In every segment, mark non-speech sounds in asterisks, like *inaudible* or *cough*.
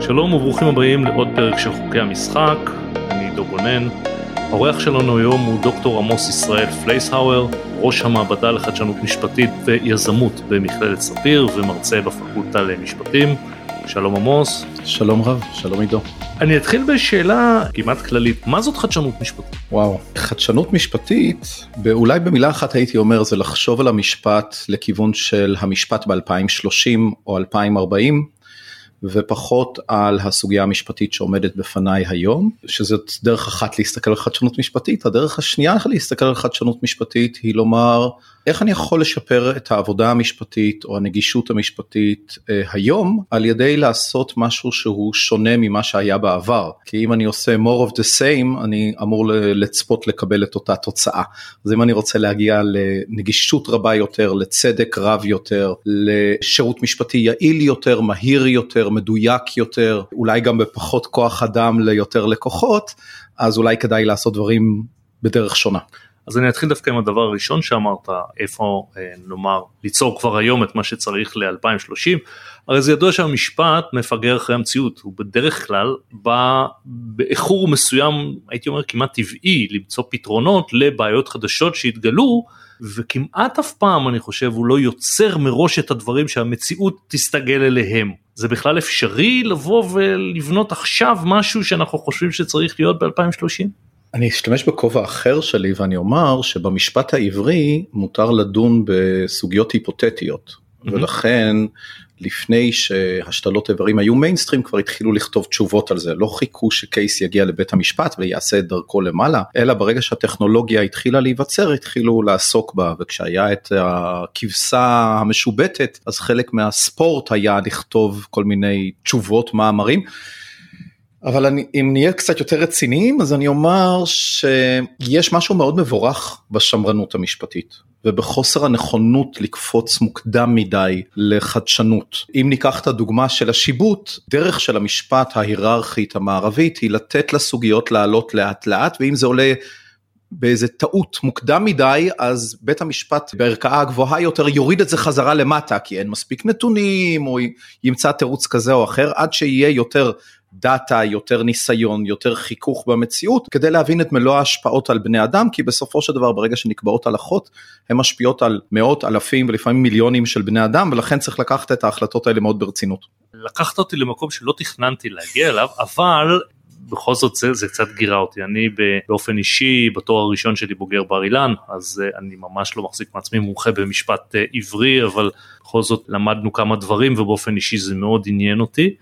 שלום וברוכים הבאים לעוד פרק של חוקי המשחק, אני עידו גונן. האורח שלנו היום הוא דוקטור עמוס ישראל פלייסהאואר, ראש המעבדה לחדשנות משפטית ויזמות במכללת ספיר ומרצה בפקולטה למשפטים. שלום עמוס. שלום רב, שלום עידו. אני אתחיל בשאלה כמעט כללית, מה זאת חדשנות משפטית? וואו, חדשנות משפטית, אולי במילה אחת הייתי אומר זה לחשוב על המשפט לכיוון של המשפט ב-2030 או 2040. ופחות על הסוגיה המשפטית שעומדת בפניי היום, שזאת דרך אחת להסתכל על חדשנות משפטית, הדרך השנייה להסתכל על חדשנות משפטית היא לומר איך אני יכול לשפר את העבודה המשפטית או הנגישות המשפטית אה, היום על ידי לעשות משהו שהוא שונה ממה שהיה בעבר, כי אם אני עושה more of the same אני אמור לצפות לקבל את אותה תוצאה, אז אם אני רוצה להגיע לנגישות רבה יותר, לצדק רב יותר, לשירות משפטי יעיל יותר, מהיר יותר, מדויק יותר, אולי גם בפחות כוח אדם ליותר לקוחות, אז אולי כדאי לעשות דברים בדרך שונה. אז אני אתחיל דווקא עם הדבר הראשון שאמרת, איפה אה, נאמר ליצור כבר היום את מה שצריך ל-2030, הרי זה ידוע שהמשפט מפגר אחרי המציאות, הוא בדרך כלל בא באיחור מסוים, הייתי אומר כמעט טבעי, למצוא פתרונות לבעיות חדשות שהתגלו, וכמעט אף פעם אני חושב הוא לא יוצר מראש את הדברים שהמציאות תסתגל אליהם. זה בכלל אפשרי לבוא ולבנות עכשיו משהו שאנחנו חושבים שצריך להיות ב-2030? אני אשתמש בכובע אחר שלי ואני אומר שבמשפט העברי מותר לדון בסוגיות היפותטיות mm-hmm. ולכן לפני שהשתלות איברים היו מיינסטרים כבר התחילו לכתוב תשובות על זה לא חיכו שקייס יגיע לבית המשפט ויעשה את דרכו למעלה אלא ברגע שהטכנולוגיה התחילה להיווצר התחילו לעסוק בה וכשהיה את הכבשה המשובטת אז חלק מהספורט היה לכתוב כל מיני תשובות מאמרים. אבל אני, אם נהיה קצת יותר רציניים אז אני אומר שיש משהו מאוד מבורך בשמרנות המשפטית ובחוסר הנכונות לקפוץ מוקדם מדי לחדשנות. אם ניקח את הדוגמה של השיבוט, דרך של המשפט ההיררכית המערבית היא לתת לסוגיות לעלות לאט לאט ואם זה עולה באיזה טעות מוקדם מדי אז בית המשפט בערכאה הגבוהה יותר יוריד את זה חזרה למטה כי אין מספיק נתונים או ימצא תירוץ כזה או אחר עד שיהיה יותר דאטה, יותר ניסיון, יותר חיכוך במציאות, כדי להבין את מלוא ההשפעות על בני אדם, כי בסופו של דבר ברגע שנקבעות הלכות, הן משפיעות על מאות אלפים ולפעמים מיליונים של בני אדם, ולכן צריך לקחת את ההחלטות האלה מאוד ברצינות. לקחת אותי למקום שלא תכננתי להגיע אליו, אבל בכל זאת זה, זה קצת גירה אותי, אני באופן אישי בתואר הראשון שלי בוגר בר אילן, אז uh, אני ממש לא מחזיק מעצמי מומחה במשפט uh, עברי, אבל בכל זאת למדנו כמה דברים ובאופן אישי זה מאוד עניין אותי.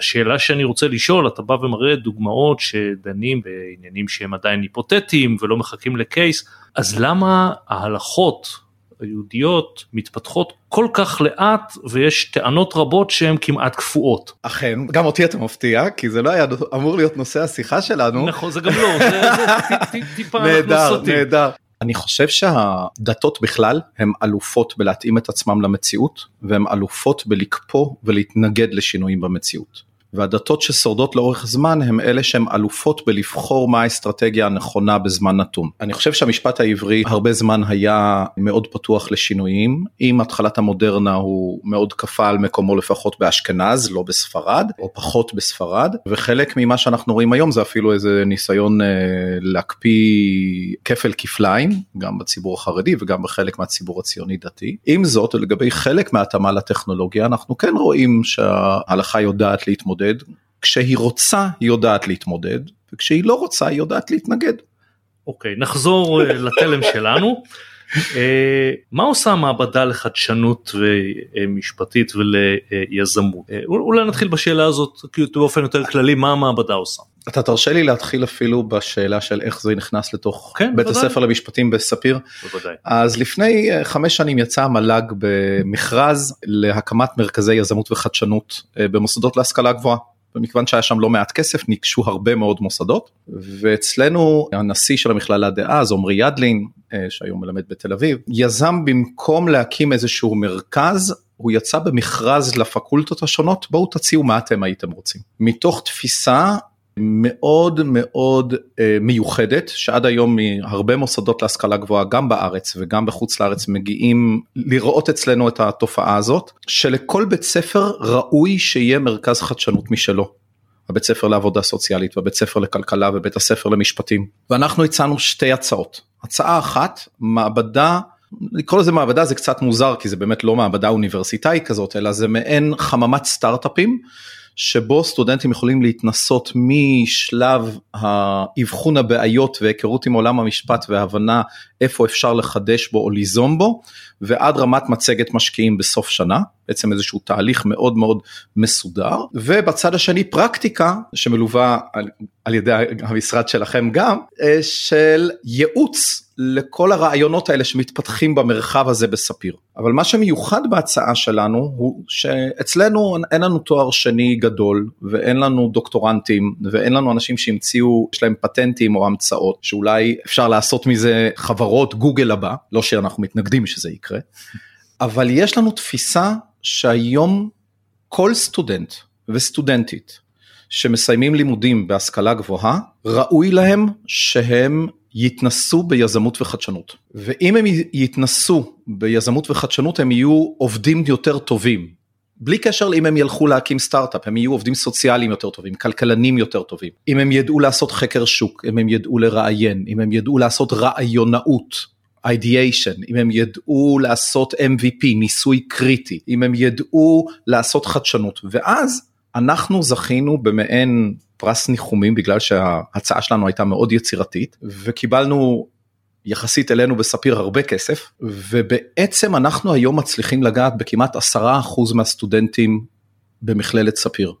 השאלה שאני רוצה לשאול, אתה בא ומראה דוגמאות שדנים בעניינים שהם עדיין היפותטיים ולא מחכים לקייס, אז למה ההלכות היהודיות מתפתחות כל כך לאט ויש טענות רבות שהן כמעט קפואות. אכן, גם אותי אתה מפתיע, כי זה לא היה אמור להיות נושא השיחה שלנו. נכון, זה גם לא, זה, זה *laughs* טיפה נהדר, נהדר. אני חושב שהדתות בכלל הן אלופות בלהתאים את עצמם למציאות והן אלופות בלקפוא ולהתנגד לשינויים במציאות. והדתות ששורדות לאורך זמן הם אלה שהן אלופות בלבחור מה האסטרטגיה הנכונה בזמן נתון. אני חושב שהמשפט העברי הרבה זמן היה מאוד פתוח לשינויים, עם התחלת המודרנה הוא מאוד כפה על מקומו לפחות באשכנז, לא בספרד, או פחות בספרד, וחלק ממה שאנחנו רואים היום זה אפילו איזה ניסיון אה, להקפיא כפל כפליים, גם בציבור החרדי וגם בחלק מהציבור הציוני דתי. עם זאת, לגבי חלק מההתאמה לטכנולוגיה, אנחנו כן רואים שההלכה יודעת להתמודד. להתמודד, כשהיא רוצה היא יודעת להתמודד, וכשהיא לא רוצה היא יודעת להתנגד. אוקיי, נחזור אה, לתלם שלנו. אה, מה עושה המעבדה לחדשנות משפטית וליזמות? אה, אולי נתחיל בשאלה הזאת באופן יותר כללי, מה המעבדה עושה? אתה תרשה לי להתחיל אפילו בשאלה של איך זה נכנס לתוך כן, בית בוודאי. הספר למשפטים בספיר. בוודאי. אז לפני חמש שנים יצא המל"ג במכרז להקמת מרכזי יזמות וחדשנות במוסדות להשכלה גבוהה. ומכיוון שהיה שם לא מעט כסף ניגשו הרבה מאוד מוסדות ואצלנו הנשיא של המכללה דאז עמרי ידלין אה, שהיום מלמד בתל אביב יזם במקום להקים איזשהו מרכז הוא יצא במכרז לפקולטות השונות בואו תציעו מה אתם הייתם רוצים מתוך תפיסה מאוד מאוד אה, מיוחדת שעד היום מהרבה מוסדות להשכלה גבוהה גם בארץ וגם בחוץ לארץ מגיעים לראות אצלנו את התופעה הזאת שלכל בית ספר ראוי שיהיה מרכז חדשנות משלו. הבית ספר לעבודה סוציאלית והבית ספר לכלכלה ובית הספר למשפטים. ואנחנו הצענו שתי הצעות. הצעה אחת מעבדה לקרוא לזה מעבדה זה קצת מוזר כי זה באמת לא מעבדה אוניברסיטאית כזאת אלא זה מעין חממת סטארט-אפים שבו סטודנטים יכולים להתנסות משלב האבחון הבעיות והיכרות עם עולם המשפט והבנה איפה אפשר לחדש בו או ליזום בו ועד רמת מצגת משקיעים בסוף שנה בעצם איזשהו תהליך מאוד מאוד מסודר ובצד השני פרקטיקה שמלווה על, על ידי המשרד שלכם גם אה, של ייעוץ לכל הרעיונות האלה שמתפתחים במרחב הזה בספיר. אבל מה שמיוחד בהצעה שלנו הוא שאצלנו אין לנו תואר שני גדול ואין לנו דוקטורנטים ואין לנו אנשים שהמציאו, יש להם פטנטים או המצאות שאולי אפשר לעשות מזה חברות גוגל הבא, לא שאנחנו מתנגדים שזה יקרה, אבל יש לנו תפיסה שהיום כל סטודנט וסטודנטית שמסיימים לימודים בהשכלה גבוהה, ראוי להם שהם יתנסו ביזמות וחדשנות. ואם הם יתנסו ביזמות וחדשנות הם יהיו עובדים יותר טובים. בלי קשר אם הם ילכו להקים סטארט-אפ, הם יהיו עובדים סוציאליים יותר טובים, כלכלנים יותר טובים. אם הם ידעו לעשות חקר שוק, אם הם ידעו לראיין, אם הם ידעו לעשות רעיונאות. Ideation, אם הם ידעו לעשות MVP, ניסוי קריטי, אם הם ידעו לעשות חדשנות, ואז אנחנו זכינו במעין פרס ניחומים בגלל שההצעה שלנו הייתה מאוד יצירתית וקיבלנו יחסית אלינו בספיר הרבה כסף ובעצם אנחנו היום מצליחים לגעת בכמעט עשרה אחוז מהסטודנטים במכללת ספיר.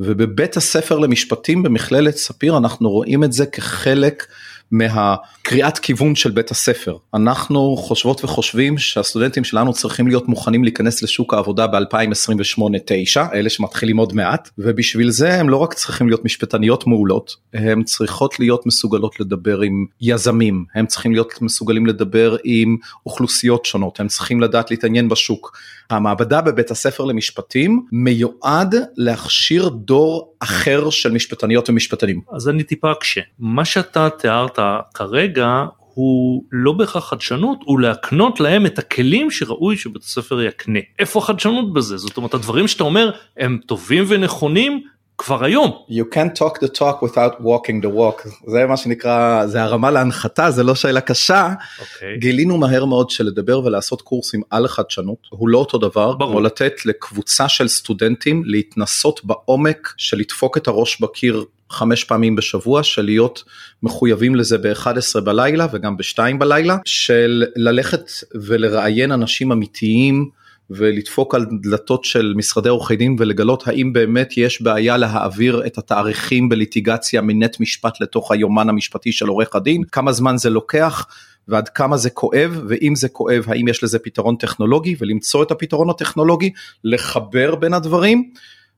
ובבית הספר למשפטים במכללת ספיר אנחנו רואים את זה כחלק מהקריאת כיוון של בית הספר. אנחנו חושבות וחושבים שהסטודנטים שלנו צריכים להיות מוכנים להיכנס לשוק העבודה ב-2028-9, אלה שמתחילים עוד מעט, ובשביל זה הם לא רק צריכים להיות משפטניות מעולות, הם צריכות להיות מסוגלות לדבר עם יזמים, הם צריכים להיות מסוגלים לדבר עם אוכלוסיות שונות, הם צריכים לדעת להתעניין בשוק. המעבדה בבית הספר למשפטים מיועד להכשיר דור אחר של משפטניות ומשפטנים. אז אני טיפה אקשה. מה שאתה תיארת כרגע הוא לא בהכרח חדשנות, הוא להקנות להם את הכלים שראוי שבית הספר יקנה. איפה החדשנות בזה? זאת אומרת הדברים שאתה אומר הם טובים ונכונים, כבר היום. You can't talk the talk without walking the walk זה מה שנקרא זה הרמה להנחתה זה לא שאלה קשה okay. אוקיי. גילינו מהר מאוד שלדבר ולעשות קורסים על החדשנות הוא לא אותו דבר ברור. כמו לתת לקבוצה של סטודנטים להתנסות בעומק של לדפוק את הראש בקיר חמש פעמים בשבוע של להיות מחויבים לזה ב-11 בלילה וגם ב-2 בלילה של ללכת ולראיין אנשים אמיתיים. ולדפוק על דלתות של משרדי עורכי דין ולגלות האם באמת יש בעיה להעביר את התאריכים בליטיגציה מנט משפט לתוך היומן המשפטי של עורך הדין, כמה זמן זה לוקח. ועד כמה זה כואב ואם זה כואב האם יש לזה פתרון טכנולוגי ולמצוא את הפתרון הטכנולוגי לחבר בין הדברים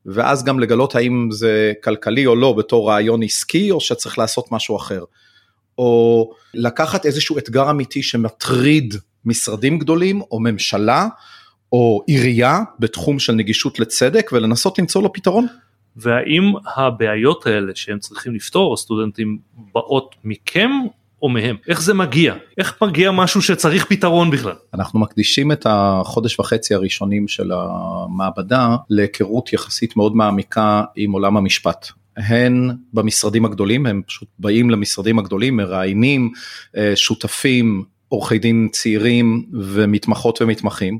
ואז גם לגלות האם זה כלכלי או לא בתור רעיון עסקי או שצריך לעשות משהו אחר. או לקחת איזשהו אתגר אמיתי שמטריד משרדים גדולים או ממשלה או עירייה בתחום של נגישות לצדק ולנסות למצוא לו פתרון. והאם הבעיות האלה שהם צריכים לפתור הסטודנטים באות מכם או מהם איך זה מגיע איך מגיע משהו שצריך פתרון בכלל. אנחנו מקדישים את החודש וחצי הראשונים של המעבדה להיכרות יחסית מאוד מעמיקה עם עולם המשפט. הן במשרדים הגדולים הם פשוט באים למשרדים הגדולים מראיינים אה, שותפים עורכי דין צעירים ומתמחות ומתמחים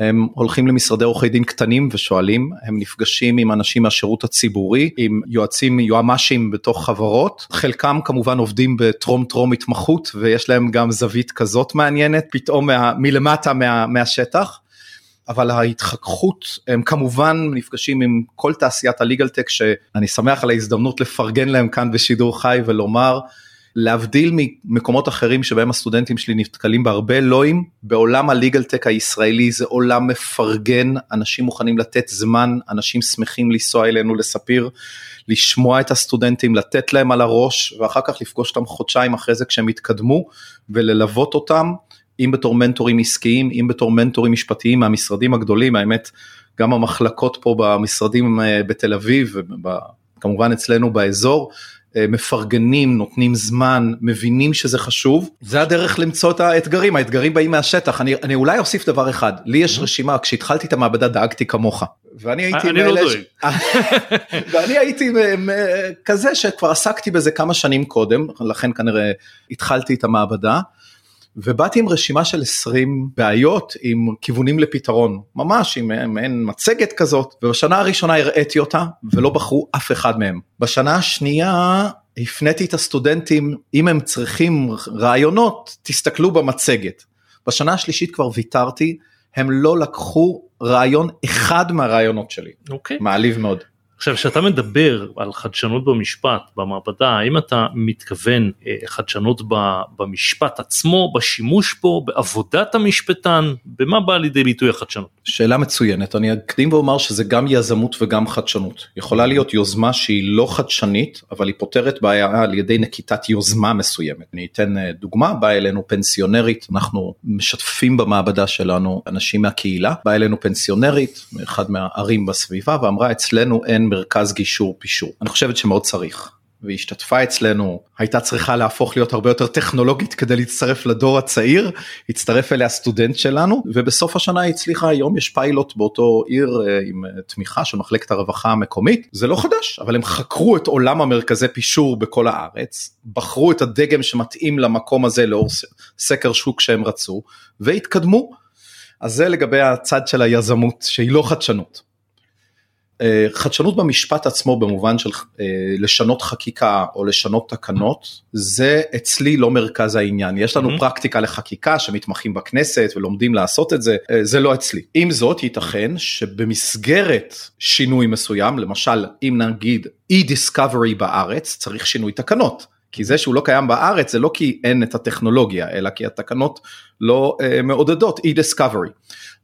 הם הולכים למשרדי עורכי דין קטנים ושואלים, הם נפגשים עם אנשים מהשירות הציבורי, עם יועצים, יועמ"שים בתוך חברות, חלקם כמובן עובדים בטרום טרום התמחות ויש להם גם זווית כזאת מעניינת, פתאום מה, מלמטה מה, מהשטח. אבל ההתחככות הם כמובן נפגשים עם כל תעשיית הליגל טק שאני שמח על ההזדמנות לפרגן להם כאן בשידור חי ולומר להבדיל ממקומות אחרים שבהם הסטודנטים שלי נתקלים בהרבה אלוהים, בעולם הליגל טק הישראלי זה עולם מפרגן, אנשים מוכנים לתת זמן, אנשים שמחים לנסוע אלינו לספיר, לשמוע את הסטודנטים, לתת להם על הראש ואחר כך לפגוש אותם חודשיים אחרי זה כשהם יתקדמו וללוות אותם, אם בתור מנטורים עסקיים, אם בתור מנטורים משפטיים מהמשרדים הגדולים, האמת גם המחלקות פה במשרדים אה, בתל אביב, וכמובן אצלנו באזור, מפרגנים, נותנים זמן, מבינים שזה חשוב, זה הדרך למצוא את האתגרים, האתגרים באים מהשטח. אני, אני אולי אוסיף דבר אחד, לי יש רשימה, כשהתחלתי את המעבדה דאגתי כמוך. ואני הייתי אני לא דואג. *laughs* ואני הייתי כזה שכבר עסקתי בזה כמה שנים קודם, לכן כנראה התחלתי את המעבדה. ובאתי עם רשימה של 20 בעיות עם כיוונים לפתרון, ממש עם מעין מצגת כזאת, ובשנה הראשונה הראיתי אותה ולא בחרו אף אחד מהם. בשנה השנייה הפניתי את הסטודנטים, אם הם צריכים רעיונות, תסתכלו במצגת. בשנה השלישית כבר ויתרתי, הם לא לקחו רעיון אחד מהרעיונות שלי. אוקיי. Okay. מעליב מאוד. עכשיו כשאתה מדבר על חדשנות במשפט במעבדה האם אתה מתכוון אה, חדשנות במשפט עצמו בשימוש בו בעבודת המשפטן? במה בא לידי ביטוי החדשנות. שאלה מצוינת. אני אקדים ואומר שזה גם יזמות וגם חדשנות. יכולה להיות יוזמה שהיא לא חדשנית אבל היא פותרת בעיה על ידי נקיטת יוזמה מסוימת. אני אתן אה, דוגמה. באה אלינו פנסיונרית. אנחנו משתפים במעבדה שלנו אנשים מהקהילה. באה אלינו פנסיונרית מאחד מהערים בסביבה ואמרה אצלנו אין מרכז גישור פישור. אני חושבת שמאוד צריך. והיא השתתפה אצלנו, הייתה צריכה להפוך להיות הרבה יותר טכנולוגית כדי להצטרף לדור הצעיר, הצטרף אליה סטודנט שלנו, ובסוף השנה היא הצליחה, היום יש פיילוט באותו עיר אה, עם אה, תמיכה של מחלקת הרווחה המקומית, זה לא חדש, אבל הם חקרו את עולם המרכזי פישור בכל הארץ, בחרו את הדגם שמתאים למקום הזה לאור סקר שוק שהם רצו, והתקדמו. אז זה לגבי הצד של היזמות שהיא לא חדשנות. אה, חדשנות במשפט עצמו במובן של אה, לשנות חקיקה או לשנות תקנות זה אצלי לא מרכז העניין. יש לנו mm-hmm. פרקטיקה לחקיקה שמתמחים בכנסת ולומדים לעשות את זה אה, זה לא אצלי. עם זאת ייתכן שבמסגרת שינוי מסוים למשל אם נגיד e-discovery בארץ צריך שינוי תקנות. כי זה שהוא לא קיים בארץ זה לא כי אין את הטכנולוגיה אלא כי התקנות לא uh, מעודדות e-discovery.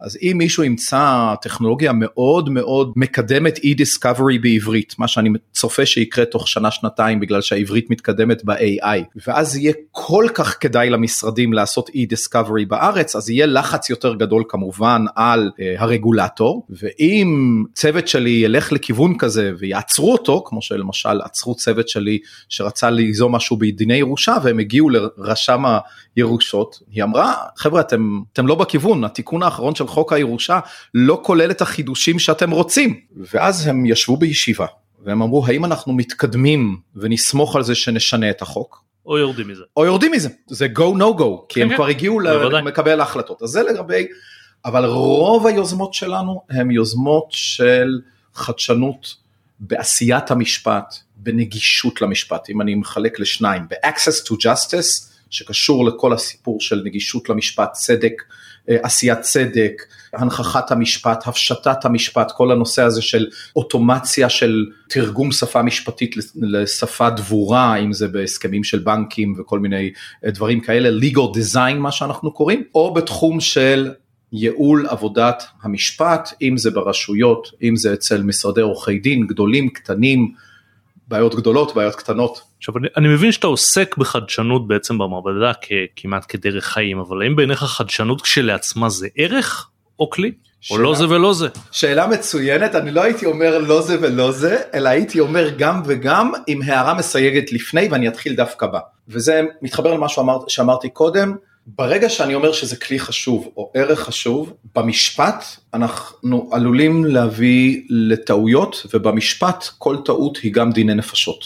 אז אם מישהו ימצא טכנולוגיה מאוד מאוד מקדמת e-discovery בעברית, מה שאני צופה שיקרה תוך שנה שנתיים בגלל שהעברית מתקדמת ב-AI, ואז יהיה כל כך כדאי למשרדים לעשות e-discovery בארץ, אז יהיה לחץ יותר גדול כמובן על uh, הרגולטור, ואם צוות שלי ילך לכיוון כזה ויעצרו אותו, כמו שלמשל עצרו צוות שלי שרצה ליזום משהו בדיני ירושה והם הגיעו לרשם הירושות, היא אמרה חבר'ה אתם, אתם לא בכיוון, התיקון האחרון של חוק הירושה לא כולל את החידושים שאתם רוצים. ואז הם ישבו בישיבה והם אמרו האם אנחנו מתקדמים ונסמוך על זה שנשנה את החוק. או יורדים מזה. או יורדים מזה, זה go no go, כי הם כן, כבר הגיעו למקבל ההחלטות. אז זה לגבי, אבל רוב היוזמות שלנו הן יוזמות של חדשנות בעשיית המשפט, בנגישות למשפט, אם אני מחלק לשניים, ב-access to justice שקשור לכל הסיפור של נגישות למשפט, צדק, אה, עשיית צדק, הנכחת המשפט, הפשטת המשפט, כל הנושא הזה של אוטומציה של תרגום שפה משפטית לשפה דבורה, אם זה בהסכמים של בנקים וכל מיני אה, דברים כאלה, legal design מה שאנחנו קוראים, או בתחום של ייעול עבודת המשפט, אם זה ברשויות, אם זה אצל משרדי עורכי דין גדולים, קטנים, בעיות גדולות, בעיות קטנות. עכשיו אני, אני מבין שאתה עוסק בחדשנות בעצם במעבדה כמעט כדרך חיים, אבל האם בעיניך חדשנות כשלעצמה זה ערך או כלי? שאלה, או לא זה ולא זה. שאלה מצוינת, אני לא הייתי אומר לא זה ולא זה, אלא הייתי אומר גם וגם עם הערה מסייגת לפני ואני אתחיל דווקא בה. וזה מתחבר למה שאמר, שאמרתי קודם, ברגע שאני אומר שזה כלי חשוב או ערך חשוב, במשפט אנחנו עלולים להביא לטעויות, ובמשפט כל טעות היא גם דיני נפשות.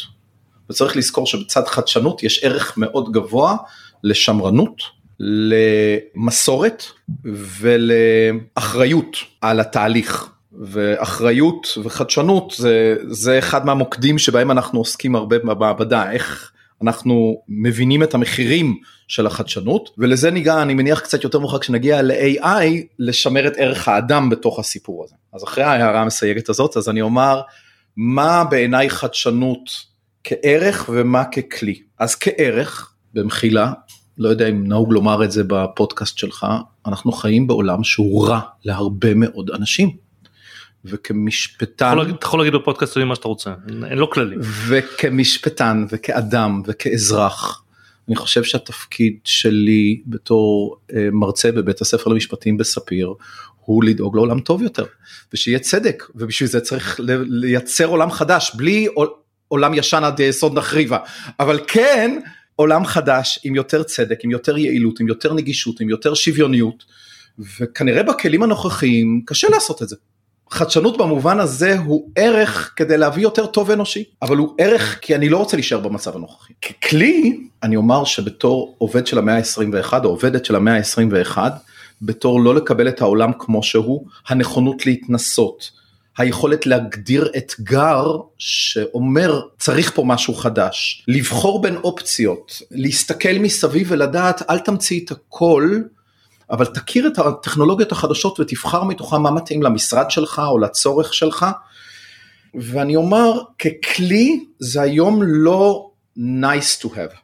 וצריך לזכור שבצד חדשנות יש ערך מאוד גבוה לשמרנות, למסורת ולאחריות על התהליך. ואחריות וחדשנות זה, זה אחד מהמוקדים שבהם אנחנו עוסקים הרבה במעבדה, איך אנחנו מבינים את המחירים של החדשנות ולזה ניגע אני מניח קצת יותר מאוחר כשנגיע ל-AI לשמר את ערך האדם בתוך הסיפור הזה. אז אחרי ההערה המסייגת הזאת אז אני אומר מה בעיניי חדשנות כערך ומה ככלי. אז כערך במחילה לא יודע אם נהוג לומר את זה בפודקאסט שלך אנחנו חיים בעולם שהוא רע להרבה מאוד אנשים. וכמשפטן, אתה יכול להגיד בפודקאסט מה שאתה רוצה, אין לו כללים. וכמשפטן וכאדם וכאזרח, אני חושב שהתפקיד שלי בתור אה, מרצה בבית הספר למשפטים בספיר הוא לדאוג לעולם טוב יותר ושיהיה צדק ובשביל זה צריך לייצר עולם חדש בלי עולם ישן עד יסוד נחריבה, אבל כן עולם חדש עם יותר צדק, עם יותר יעילות, עם יותר נגישות, עם יותר שוויוניות, וכנראה בכלים הנוכחיים קשה לעשות את זה. חדשנות במובן הזה הוא ערך כדי להביא יותר טוב אנושי, אבל הוא ערך כי אני לא רוצה להישאר במצב הנוכחי. ככלי, אני אומר שבתור עובד של המאה ה-21 או עובדת של המאה ה-21, בתור לא לקבל את העולם כמו שהוא, הנכונות להתנסות, היכולת להגדיר אתגר שאומר צריך פה משהו חדש, לבחור בין אופציות, להסתכל מסביב ולדעת אל תמציא את הכל, אבל תכיר את הטכנולוגיות החדשות ותבחר מתוכן מה מתאים למשרד שלך או לצורך שלך. ואני אומר ככלי זה היום לא nice to have.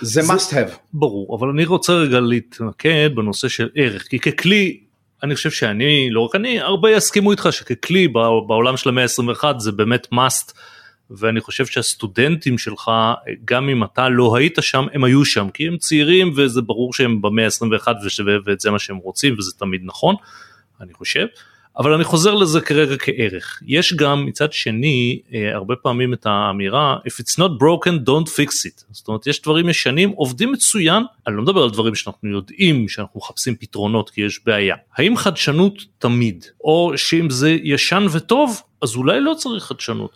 זה must have. ברור, אבל אני רוצה רגע להתמקד בנושא של ערך, כי ככלי אני חושב שאני, לא רק אני, הרבה יסכימו איתך שככלי בעולם של המאה ה-21 זה באמת must, ואני חושב שהסטודנטים שלך, גם אם אתה לא היית שם, הם היו שם, כי הם צעירים וזה ברור שהם במאה ה-21 ואת זה מה שהם רוצים וזה תמיד נכון, אני חושב. אבל אני חוזר לזה כרגע כערך. יש גם מצד שני אה, הרבה פעמים את האמירה If it's not broken don't fix it. זאת אומרת יש דברים ישנים עובדים מצוין, אני לא מדבר על דברים שאנחנו יודעים שאנחנו מחפשים פתרונות כי יש בעיה. האם חדשנות תמיד או שאם זה ישן וטוב אז אולי לא צריך חדשנות.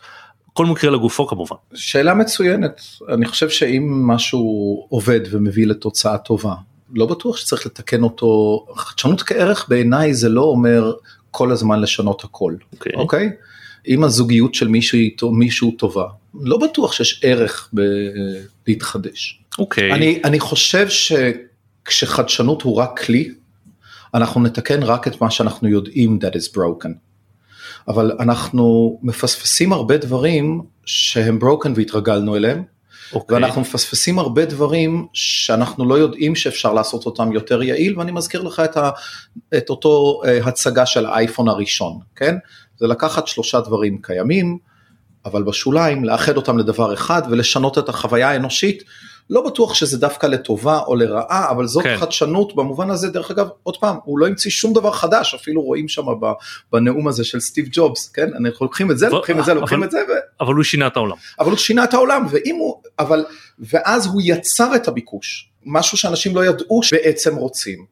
כל מקרה לגופו כמובן. שאלה מצוינת, אני חושב שאם משהו עובד ומביא לתוצאה טובה, לא בטוח שצריך לתקן אותו, חדשנות כערך בעיניי זה לא אומר כל הזמן לשנות הכל, אוקיי? Okay. אוקיי? Okay? אם הזוגיות של מישהו, מישהו טובה, לא בטוח שיש ערך ב- להתחדש. אוקיי. Okay. אני, אני חושב שכשחדשנות הוא רק כלי, אנחנו נתקן רק את מה שאנחנו יודעים that is broken. אבל אנחנו מפספסים הרבה דברים שהם broken והתרגלנו אליהם, okay. אוקיי. ואנחנו מפספסים הרבה דברים שאנחנו לא יודעים שאפשר לעשות אותם יותר יעיל, ואני מזכיר לך את, ה, את אותו uh, הצגה של האייפון הראשון, כן? זה לקחת שלושה דברים קיימים, אבל בשוליים לאחד אותם לדבר אחד ולשנות את החוויה האנושית. לא בטוח שזה דווקא לטובה או לרעה, אבל זאת כן. חדשנות במובן הזה, דרך אגב, עוד פעם, הוא לא המציא שום דבר חדש, אפילו רואים שם בנאום הזה של סטיב ג'ובס, כן? אנחנו לוקחים את זה, אבל, לוקחים את זה, לוקחים אבל, את זה. ו... אבל הוא שינה את העולם. אבל הוא שינה את העולם, ואם הוא, אבל, ואז הוא יצר את הביקוש, משהו שאנשים לא ידעו שבעצם רוצים.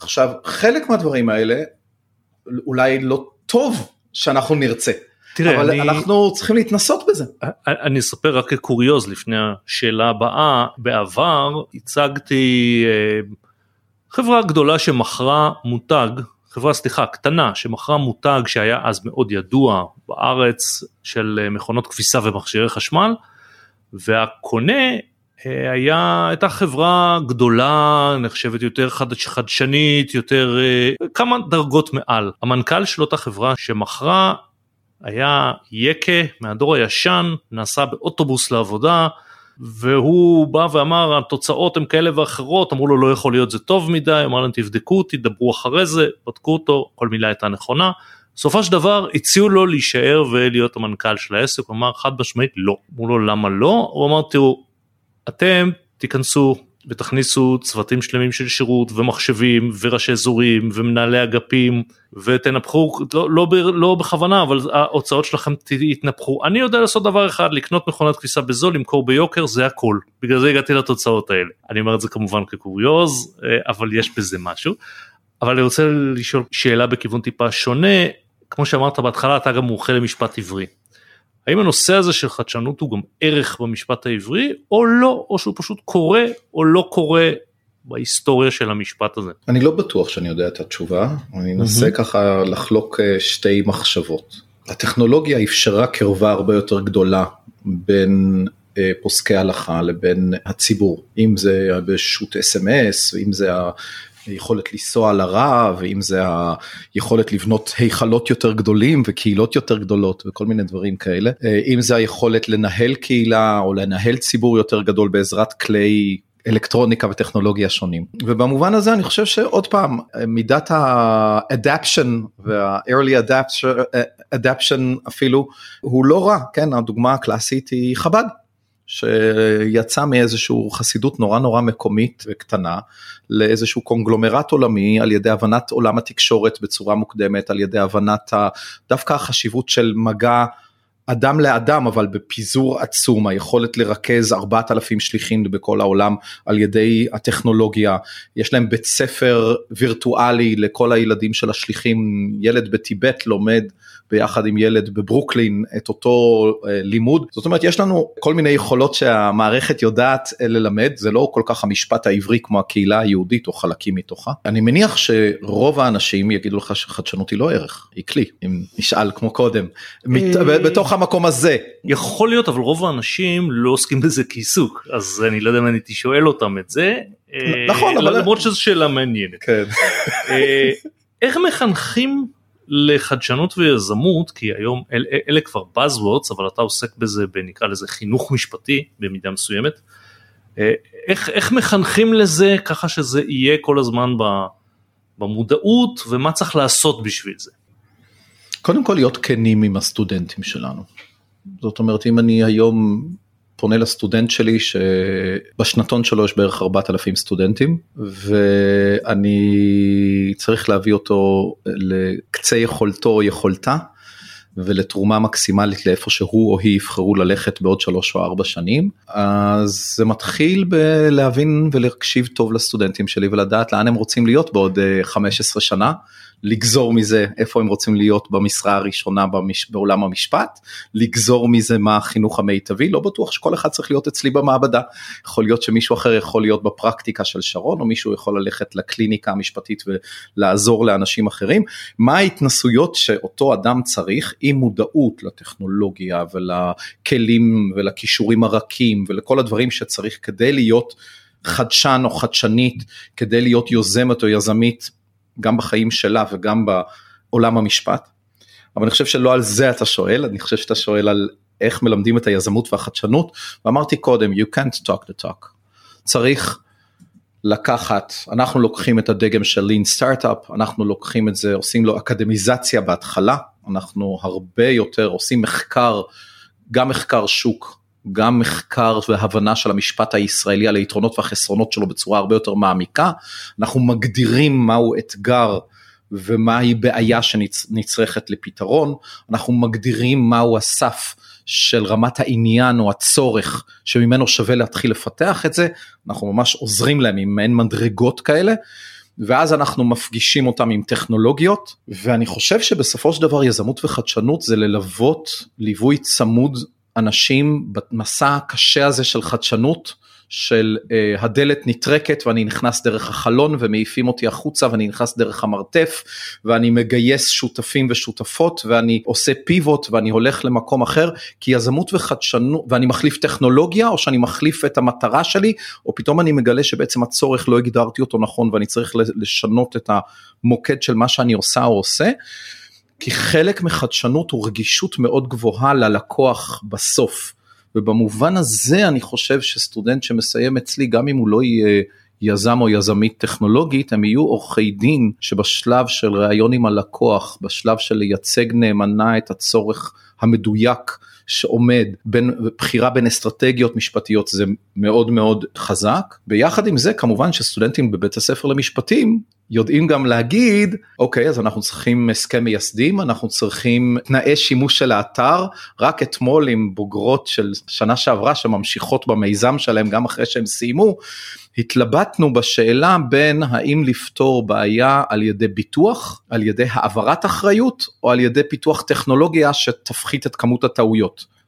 עכשיו, חלק מהדברים האלה, אולי לא טוב שאנחנו נרצה. תראה, אבל אני... אנחנו צריכים להתנסות בזה. אני אספר רק כקוריוז לפני השאלה הבאה, בעבר הצגתי אה, חברה גדולה שמכרה מותג, חברה סליחה קטנה שמכרה מותג שהיה אז מאוד ידוע בארץ של אה, מכונות כביסה ומכשירי חשמל והקונה אה, היה, הייתה חברה גדולה, נחשבת יותר חד, חדשנית, יותר כמה דרגות מעל. המנכ"ל של אותה חברה שמכרה היה יקה מהדור הישן, נסע באוטובוס לעבודה, והוא בא ואמר התוצאות הן כאלה ואחרות, אמרו לו לא יכול להיות זה טוב מדי, אמר להם תבדקו אותי, דברו אחרי זה, בדקו אותו, כל מילה הייתה נכונה. בסופו של דבר הציעו לו להישאר ולהיות המנכ"ל של העסק, הוא אמר חד משמעית לא. אמרו לו למה לא? הוא אמר תראו, אתם תיכנסו ותכניסו צוותים שלמים של שירות ומחשבים וראשי אזורים ומנהלי אגפים ותנפחו לא, לא, לא בכוונה אבל ההוצאות שלכם יתנפחו. אני יודע לעשות דבר אחד לקנות מכונת כביסה בזול למכור ביוקר זה הכל. בגלל זה הגעתי לתוצאות האלה. אני אומר את זה כמובן כקוריוז אה, אבל יש בזה משהו. אבל אני רוצה לשאול שאלה בכיוון טיפה שונה. כמו שאמרת בהתחלה אתה גם מומחה למשפט עברי האם הנושא הזה של חדשנות הוא גם ערך במשפט העברי או לא, או שהוא פשוט קורה או לא קורה בהיסטוריה של המשפט הזה? אני לא בטוח שאני יודע את התשובה, אני אנסה mm-hmm. ככה לחלוק אה, שתי מחשבות. הטכנולוגיה אפשרה קרבה הרבה יותר גדולה בין אה, פוסקי הלכה לבין הציבור, אם זה בשו"ת אס.אם.אס, אם זה היכולת לנסוע לרע ואם זה היכולת לבנות היכלות יותר גדולים וקהילות יותר גדולות וכל מיני דברים כאלה. אה, אם זה היכולת לנהל קהילה או לנהל ציבור יותר גדול בעזרת כלי אלקטרוניקה וטכנולוגיה שונים. ובמובן הזה אני חושב שעוד פעם מידת ה-adaption וה-early adaption אפילו הוא לא רע כן? הדוגמה הקלאסית היא חב"ד שיצא מאיזשהו חסידות נורא נורא מקומית וקטנה לאיזשהו קונגלומרט עולמי על ידי הבנת עולם התקשורת בצורה מוקדמת, על ידי הבנת דווקא החשיבות של מגע אדם לאדם אבל בפיזור עצום היכולת לרכז 4,000 שליחים בכל העולם על ידי הטכנולוגיה. יש להם בית ספר וירטואלי לכל הילדים של השליחים. ילד בטיבט לומד ביחד עם ילד בברוקלין את אותו אה, לימוד. זאת אומרת יש לנו כל מיני יכולות שהמערכת יודעת אה, ללמד. זה לא כל כך המשפט העברי כמו הקהילה היהודית או חלקים מתוכה. אני מניח שרוב האנשים יגידו לך שחדשנות היא לא ערך היא כלי אם נשאל כמו קודם. אה, בתוך המקום הזה יכול להיות אבל רוב האנשים לא עוסקים בזה כעיסוק אז אני לא יודע אם אני הייתי שואל אותם את זה נכון אבל למרות שזו שאלה מעניינת כן. איך מחנכים לחדשנות ויזמות כי היום אל, אלה כבר buzzwords אבל אתה עוסק בזה בנקרא לזה חינוך משפטי במידה מסוימת. אה, איך, איך מחנכים לזה ככה שזה יהיה כל הזמן במודעות ומה צריך לעשות בשביל זה. קודם כל להיות כנים עם הסטודנטים שלנו. זאת אומרת אם אני היום פונה לסטודנט שלי שבשנתון שלו יש בערך 4,000 סטודנטים ואני צריך להביא אותו לקצה יכולתו או יכולתה ולתרומה מקסימלית לאיפה שהוא או היא יבחרו ללכת בעוד שלוש או ארבע שנים אז זה מתחיל בלהבין ולהקשיב טוב לסטודנטים שלי ולדעת לאן הם רוצים להיות בעוד 15 אה, שנה לגזור מזה איפה הם רוצים להיות במשרה הראשונה במש... בעולם המשפט, לגזור מזה מה החינוך המיטבי, לא בטוח שכל אחד צריך להיות אצלי במעבדה, יכול להיות שמישהו אחר יכול להיות בפרקטיקה של שרון, או מישהו יכול ללכת לקליניקה המשפטית ולעזור לאנשים אחרים, מה ההתנסויות שאותו אדם צריך עם מודעות לטכנולוגיה ולכלים ולכישורים הרכים ולכל הדברים שצריך כדי להיות חדשן או חדשנית, כדי להיות יוזמת או יזמית גם בחיים שלה וגם בעולם המשפט. אבל אני חושב שלא על זה אתה שואל, אני חושב שאתה שואל על איך מלמדים את היזמות והחדשנות, ואמרתי קודם, you can't talk the talk. צריך לקחת, אנחנו לוקחים את הדגם של lean startup, אנחנו לוקחים את זה, עושים לו אקדמיזציה בהתחלה, אנחנו הרבה יותר עושים מחקר, גם מחקר שוק גם מחקר והבנה של המשפט הישראלי על היתרונות והחסרונות שלו בצורה הרבה יותר מעמיקה, אנחנו מגדירים מהו אתגר ומהי בעיה שנצרכת לפתרון, אנחנו מגדירים מהו הסף של רמת העניין או הצורך שממנו שווה להתחיל לפתח את זה, אנחנו ממש עוזרים להם עם מעין מדרגות כאלה. ואז אנחנו מפגישים אותם עם טכנולוגיות ואני חושב שבסופו של דבר יזמות וחדשנות זה ללוות ליווי צמוד אנשים במסע הקשה הזה של חדשנות, של uh, הדלת נטרקת ואני נכנס דרך החלון ומעיפים אותי החוצה ואני נכנס דרך המרתף ואני מגייס שותפים ושותפות ואני עושה פיבוט ואני הולך למקום אחר כי יזמות וחדשנות ואני מחליף טכנולוגיה או שאני מחליף את המטרה שלי או פתאום אני מגלה שבעצם הצורך לא הגדרתי אותו נכון ואני צריך לשנות את המוקד של מה שאני עושה או עושה. כי חלק מחדשנות הוא רגישות מאוד גבוהה ללקוח בסוף. ובמובן הזה אני חושב שסטודנט שמסיים אצלי, גם אם הוא לא יהיה יזם או יזמית טכנולוגית, הם יהיו עורכי דין שבשלב של ראיון עם הלקוח, בשלב של לייצג נאמנה את הצורך המדויק שעומד בין בחירה בין אסטרטגיות משפטיות זה מאוד מאוד חזק. ביחד עם זה כמובן שסטודנטים בבית הספר למשפטים יודעים גם להגיד אוקיי אז אנחנו צריכים הסכם מייסדים אנחנו צריכים תנאי שימוש של האתר רק אתמול עם בוגרות של שנה שעברה שממשיכות במיזם שלהם גם אחרי שהם סיימו התלבטנו בשאלה בין האם לפתור בעיה על ידי ביטוח על ידי העברת אחריות או על ידי פיתוח טכנולוגיה שתפחית את כמות הטעויות.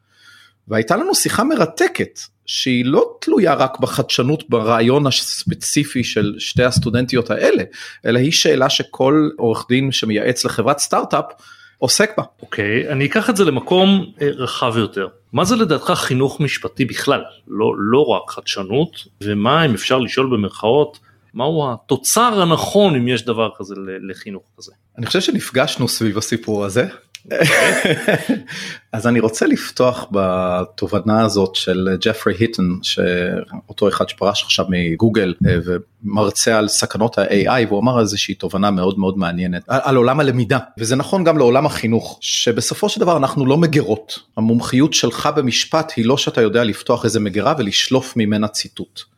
והייתה לנו שיחה מרתקת שהיא לא תלויה רק בחדשנות ברעיון הספציפי של שתי הסטודנטיות האלה, אלא היא שאלה שכל עורך דין שמייעץ לחברת סטארט-אפ עוסק בה. אוקיי, okay, אני אקח את זה למקום אה, רחב יותר. מה זה לדעתך חינוך משפטי בכלל? לא, לא רק חדשנות, ומה אם אפשר לשאול במרכאות, מהו התוצר הנכון אם יש דבר כזה לחינוך כזה? אני חושב שנפגשנו סביב הסיפור הזה אז אני רוצה לפתוח בתובנה הזאת של ג'פרי היטון שאותו אחד שפרש עכשיו מגוגל אה, ומרצה על סכנות ה-AI והוא אמר איזושהי תובנה מאוד מאוד מעניינת על, על עולם הלמידה. וזה נכון גם לעולם החינוך שבסופו של דבר אנחנו לא מגרות. המומחיות שלך במשפט היא לא שאתה יודע לפתוח איזה מגירה ולשלוף ממנה ציטוט.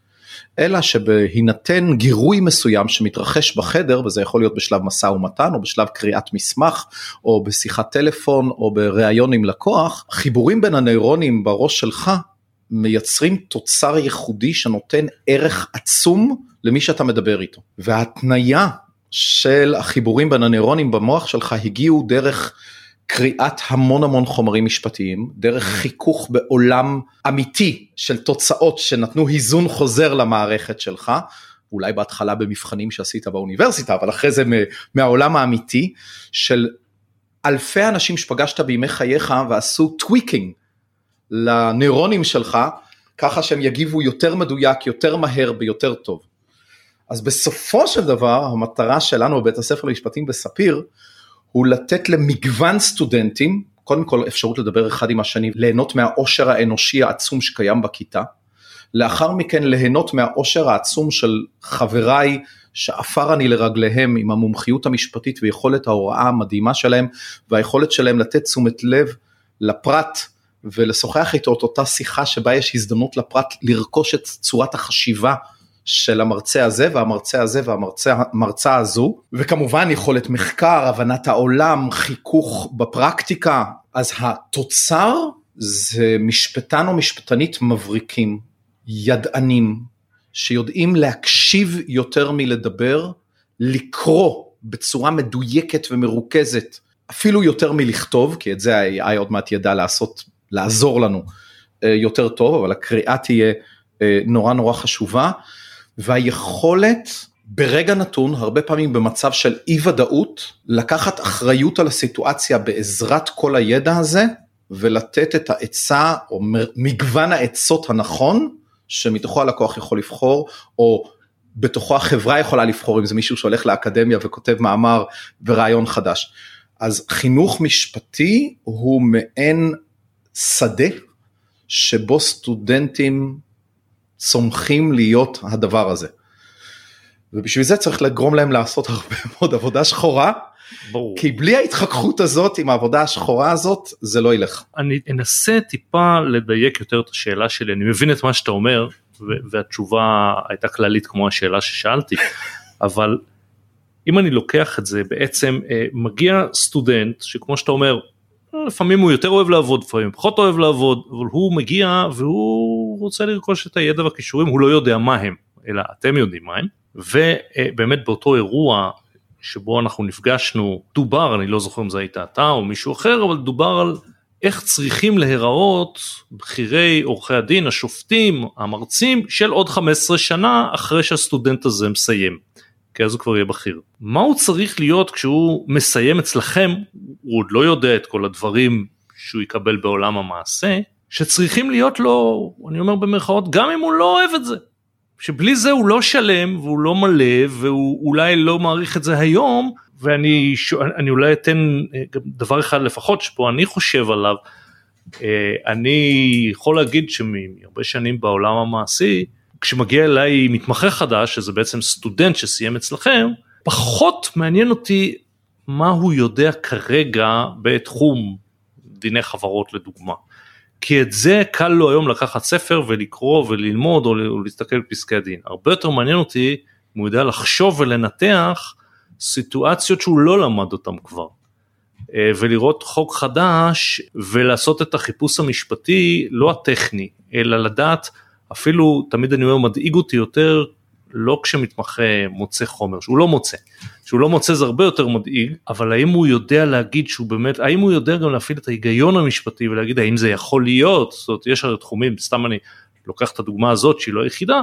אלא שבהינתן גירוי מסוים שמתרחש בחדר, וזה יכול להיות בשלב משא ומתן, או בשלב קריאת מסמך, או בשיחת טלפון, או בריאיון עם לקוח, חיבורים בין הנוירונים בראש שלך מייצרים תוצר ייחודי שנותן ערך עצום למי שאתה מדבר איתו. וההתניה של החיבורים בין הנוירונים במוח שלך הגיעו דרך קריאת המון המון חומרים משפטיים, דרך חיכוך בעולם אמיתי של תוצאות שנתנו היזון חוזר למערכת שלך, אולי בהתחלה במבחנים שעשית באוניברסיטה, אבל אחרי זה מהעולם האמיתי של אלפי אנשים שפגשת בימי חייך ועשו tweaking לנוירונים שלך, ככה שהם יגיבו יותר מדויק, יותר מהר ויותר טוב. אז בסופו של דבר המטרה שלנו בבית הספר למשפטים בספיר הוא לתת למגוון סטודנטים, קודם כל אפשרות לדבר אחד עם השני, ליהנות מהעושר האנושי העצום שקיים בכיתה, לאחר מכן ליהנות מהעושר העצום של חבריי שעפר אני לרגליהם עם המומחיות המשפטית ויכולת ההוראה המדהימה שלהם והיכולת שלהם לתת תשומת לב לפרט ולשוחח איתו את אותה שיחה שבה יש הזדמנות לפרט לרכוש את צורת החשיבה של המרצה הזה והמרצה הזה והמרצה הזו וכמובן יכולת מחקר, הבנת העולם, חיכוך בפרקטיקה אז התוצר זה משפטן או משפטנית מבריקים, ידענים, שיודעים להקשיב יותר מלדבר, לקרוא בצורה מדויקת ומרוכזת, אפילו יותר מלכתוב, כי את זה ה-AI עוד מעט ידע לעשות, לעזור לנו אה, יותר טוב, אבל הקריאה תהיה אה, נורא נורא חשובה. והיכולת ברגע נתון, הרבה פעמים במצב של אי ודאות, לקחת אחריות על הסיטואציה בעזרת כל הידע הזה ולתת את העצה או מגוון העצות הנכון שמתוכו הלקוח יכול לבחור או בתוכו החברה יכולה לבחור אם זה מישהו שהולך לאקדמיה וכותב מאמר ורעיון חדש. אז חינוך משפטי הוא מעין שדה שבו סטודנטים צומחים להיות הדבר הזה. ובשביל זה צריך לגרום להם לעשות הרבה *laughs* מאוד עבודה שחורה. ברור. כי בלי ההתחככות הזאת עם העבודה השחורה הזאת זה לא ילך. אני אנסה טיפה לדייק יותר את השאלה שלי אני מבין את מה שאתה אומר והתשובה הייתה כללית כמו השאלה ששאלתי *laughs* אבל אם אני לוקח את זה בעצם אה, מגיע סטודנט שכמו שאתה אומר לפעמים הוא יותר אוהב לעבוד, לפעמים פחות אוהב לעבוד, אבל הוא מגיע והוא רוצה לרכוש את הידע והכישורים, הוא לא יודע מה הם, אלא אתם יודעים מה הם, ובאמת באותו אירוע שבו אנחנו נפגשנו, דובר, אני לא זוכר אם זה היית אתה או מישהו אחר, אבל דובר על איך צריכים להיראות בכירי עורכי הדין, השופטים, המרצים של עוד 15 שנה אחרי שהסטודנט הזה מסיים. כי אז הוא כבר יהיה בכיר. מה הוא צריך להיות כשהוא מסיים אצלכם, הוא עוד לא יודע את כל הדברים שהוא יקבל בעולם המעשה, שצריכים להיות לו, אני אומר במרכאות, גם אם הוא לא אוהב את זה. שבלי זה הוא לא שלם והוא לא מלא והוא אולי לא מעריך את זה היום ואני אני אולי אתן אה, דבר אחד לפחות שפה אני חושב עליו. אה, אני יכול להגיד שמהרבה שנים בעולם המעשי כשמגיע אליי מתמחה חדש, שזה בעצם סטודנט שסיים אצלכם, פחות מעניין אותי מה הוא יודע כרגע בתחום דיני חברות לדוגמה. כי את זה קל לו היום לקחת ספר ולקרוא וללמוד או להסתכל בפסקי הדין. הרבה יותר מעניין אותי אם הוא יודע לחשוב ולנתח סיטואציות שהוא לא למד אותם כבר. אה, ולראות חוק חדש ולעשות את החיפוש המשפטי לא הטכני אלא לדעת אפילו תמיד אני אומר מדאיג אותי יותר לא כשמתמחה מוצא חומר שהוא לא מוצא. שהוא לא מוצא זה הרבה יותר מדאיג אבל האם הוא יודע להגיד שהוא באמת האם הוא יודע גם להפעיל את ההיגיון המשפטי ולהגיד האם זה יכול להיות? זאת אומרת יש הרי תחומים סתם אני לוקח את הדוגמה הזאת שהיא לא היחידה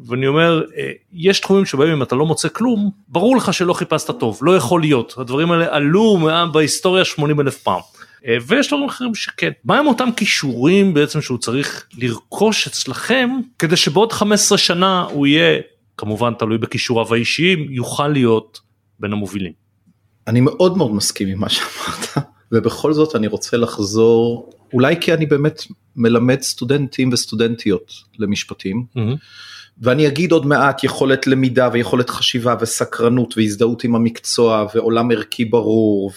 ואני אומר אה, יש תחומים שבהם אם אתה לא מוצא כלום ברור לך שלא חיפשת טוב לא יכול להיות. הדברים האלה עלו בהיסטוריה 80 אלף פעם. אה, ויש דברים אחרים שכן. מה הם אותם כישורים בעצם שהוא צריך לרכוש אצלכם כדי שבעוד 15 שנה הוא יהיה כמובן תלוי בכישוריו האישיים יוכל להיות בין המובילים. אני מאוד מאוד מסכים עם מה שאמרת ובכל זאת אני רוצה לחזור אולי כי אני באמת מלמד סטודנטים וסטודנטיות למשפטים. Mm-hmm. ואני אגיד עוד מעט יכולת למידה ויכולת חשיבה וסקרנות והזדהות עם המקצוע ועולם ערכי ברור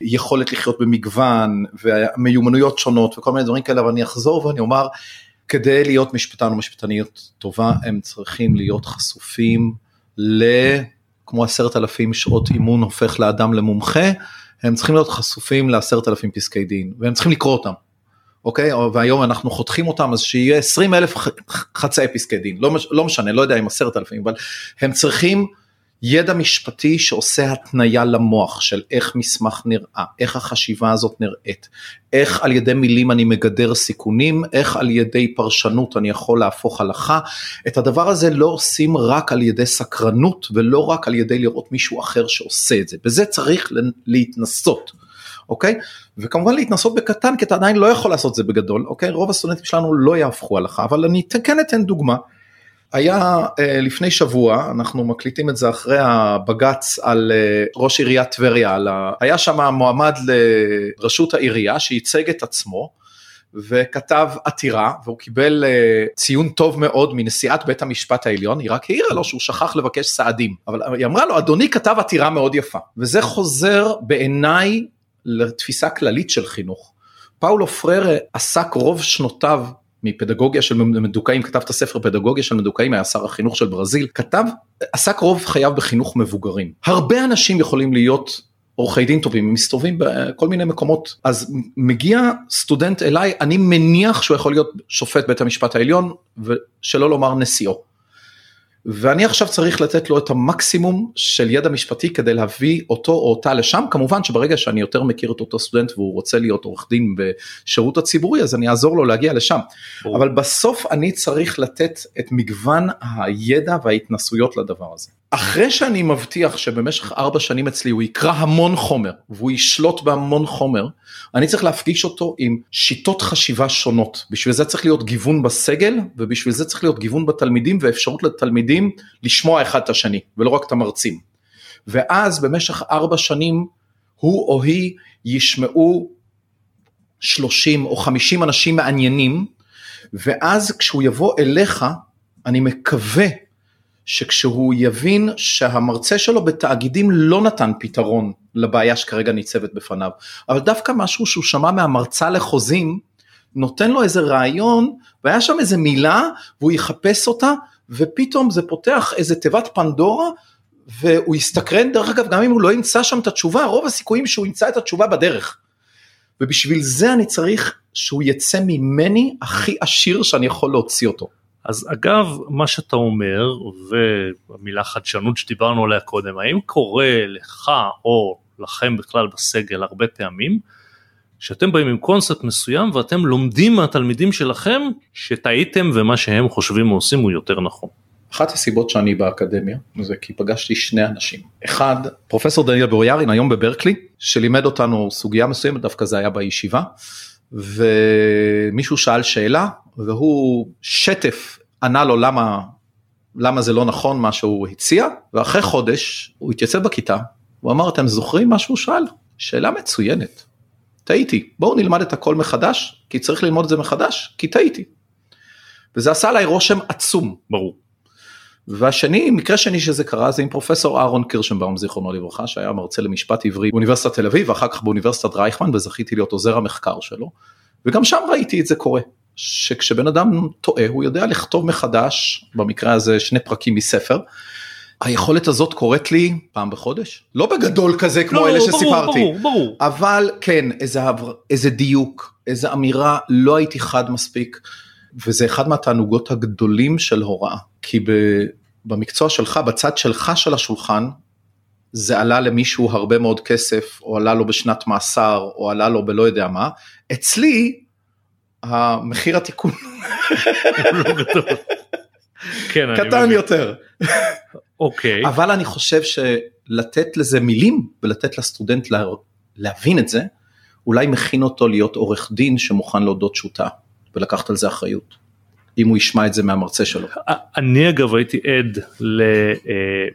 ויכולת לחיות במגוון ומיומנויות שונות וכל מיני דברים כאלה אבל אני אחזור ואני אומר כדי להיות משפטן או משפטניות טובה הם צריכים להיות חשופים ל... כמו עשרת אלפים שעות אימון הופך לאדם למומחה, הם צריכים להיות חשופים לעשרת אלפים פסקי דין והם צריכים לקרוא אותם. אוקיי? והיום אנחנו חותכים אותם אז שיהיה 20 אלף חצאי פסקי דין, לא, לא משנה, לא יודע אם עשרת אלפים, אבל הם צריכים ידע משפטי שעושה התניה למוח של איך מסמך נראה, איך החשיבה הזאת נראית, איך על ידי מילים אני מגדר סיכונים, איך על ידי פרשנות אני יכול להפוך הלכה. את הדבר הזה לא עושים רק על ידי סקרנות ולא רק על ידי לראות מישהו אחר שעושה את זה, בזה צריך להתנסות. אוקיי? וכמובן להתנסות בקטן כי אתה עדיין לא יכול לעשות את זה בגדול, אוקיי? רוב הסטודנטים שלנו לא יהפכו הלכה, אבל אני כן אתן דוגמה. היה אה, לפני שבוע, אנחנו מקליטים את זה אחרי הבג"ץ על אה, ראש עיריית טבריה, ה... היה שם מועמד לראשות העירייה שייצג את עצמו וכתב עתירה והוא קיבל אה, ציון טוב מאוד מנשיאת בית המשפט העליון, היא רק העירה לו שהוא שכח לבקש סעדים, אבל היא אמרה לו אדוני כתב עתירה מאוד יפה וזה חוזר בעיניי לתפיסה כללית של חינוך. פאולו פררה עסק רוב שנותיו מפדגוגיה של מדוכאים, כתב את הספר פדגוגיה של מדוכאים, היה שר החינוך של ברזיל, כתב, עסק רוב חייו בחינוך מבוגרים. הרבה אנשים יכולים להיות עורכי דין טובים, הם מסתובבים בכל מיני מקומות, אז מגיע סטודנט אליי, אני מניח שהוא יכול להיות שופט בית המשפט העליון, ושלא לומר נשיאו. ואני עכשיו צריך לתת לו את המקסימום של ידע משפטי כדי להביא אותו או אותה לשם, כמובן שברגע שאני יותר מכיר את אותו סטודנט והוא רוצה להיות עורך דין בשירות הציבורי אז אני אעזור לו להגיע לשם. אבל בסוף אני צריך לתת את מגוון הידע וההתנסויות לדבר הזה. אחרי שאני מבטיח שבמשך ארבע שנים אצלי הוא יקרא המון חומר והוא ישלוט בהמון חומר, אני צריך להפגיש אותו עם שיטות חשיבה שונות. בשביל זה צריך להיות גיוון בסגל ובשביל זה צריך להיות גיוון בתלמידים ואפשרות לתלמידים לשמוע אחד את השני ולא רק את המרצים. ואז במשך ארבע שנים הוא או היא ישמעו 30 או 50 אנשים מעניינים ואז כשהוא יבוא אליך אני מקווה שכשהוא יבין שהמרצה שלו בתאגידים לא נתן פתרון לבעיה שכרגע ניצבת בפניו, אבל דווקא משהו שהוא שמע מהמרצה לחוזים, נותן לו איזה רעיון, והיה שם איזה מילה, והוא יחפש אותה, ופתאום זה פותח איזה תיבת פנדורה, והוא יסתקרן, דרך אגב, גם אם הוא לא ימצא שם את התשובה, רוב הסיכויים שהוא ימצא את התשובה בדרך. ובשביל זה אני צריך שהוא יצא ממני הכי עשיר שאני יכול להוציא אותו. אז אגב מה שאתה אומר והמילה חדשנות שדיברנו עליה קודם האם קורה לך או לכם בכלל בסגל הרבה פעמים שאתם באים עם קונספט מסוים ואתם לומדים מהתלמידים שלכם שטעיתם ומה שהם חושבים או עושים הוא יותר נכון. אחת הסיבות שאני באקדמיה זה כי פגשתי שני אנשים אחד פרופסור דניאל בוריארין היום בברקלי שלימד אותנו סוגיה מסוימת דווקא זה היה בישיבה ומישהו שאל שאלה והוא שטף ענה לו למה, למה זה לא נכון מה שהוא הציע, ואחרי חודש הוא התייצב בכיתה, הוא אמר אתם זוכרים מה שהוא שאל? שאלה מצוינת. טעיתי, בואו נלמד את הכל מחדש, כי צריך ללמוד את זה מחדש, כי טעיתי. וזה עשה עליי רושם עצום. ברור. והשני, מקרה שני שזה קרה זה עם פרופסור אהרון קירשנבאום זיכרונו לברכה שהיה מרצה למשפט עברי באוניברסיטת תל אביב ואחר כך באוניברסיטת רייכמן וזכיתי להיות עוזר המחקר שלו וגם שם ראיתי את זה קורה. שכשבן אדם טועה הוא יודע לכתוב מחדש במקרה הזה שני פרקים מספר. היכולת הזאת קורית לי פעם בחודש לא בגדול כזה כמו לא, אלה ברור, שסיפרתי ברור, ברור. אבל כן איזה, איזה דיוק איזה אמירה לא הייתי חד מספיק וזה אחד מהתענוגות הגדולים של הוראה כי ב, במקצוע שלך בצד שלך של השולחן זה עלה למישהו הרבה מאוד כסף או עלה לו בשנת מאסר או עלה לו בלא יודע מה אצלי המחיר התיקון כן, קטן יותר. אוקיי. אבל אני חושב שלתת לזה מילים ולתת לסטודנט לה, להבין את זה, אולי מכין אותו להיות עורך דין שמוכן להודות שוטה ולקחת על זה אחריות. אם הוא ישמע את זה מהמרצה שלו. אני אגב הייתי עד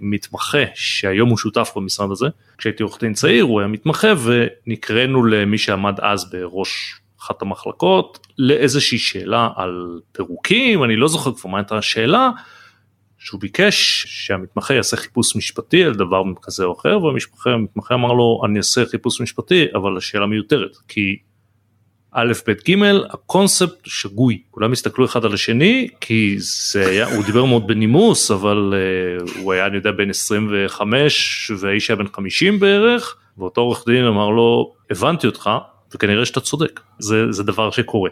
למתמחה שהיום הוא שותף במשרד הזה, כשהייתי עורך דין צעיר הוא היה מתמחה ונקראנו למי שעמד אז בראש אחת המחלקות לאיזושהי שאלה על פירוקים, אני לא זוכר כבר מה הייתה השאלה, שהוא ביקש שהמתמחה יעשה חיפוש משפטי על דבר כזה או אחר והמתמחה אמר לו אני אעשה חיפוש משפטי אבל השאלה מיותרת כי א', ב', ג', הקונספט שגוי, כולם הסתכלו אחד על השני כי זה היה, הוא דיבר מאוד בנימוס אבל uh, הוא היה אני יודע בן 25 והאיש היה בן 50 בערך ואותו עורך דין אמר לו הבנתי אותך וכנראה שאתה צודק זה, זה דבר שקורה.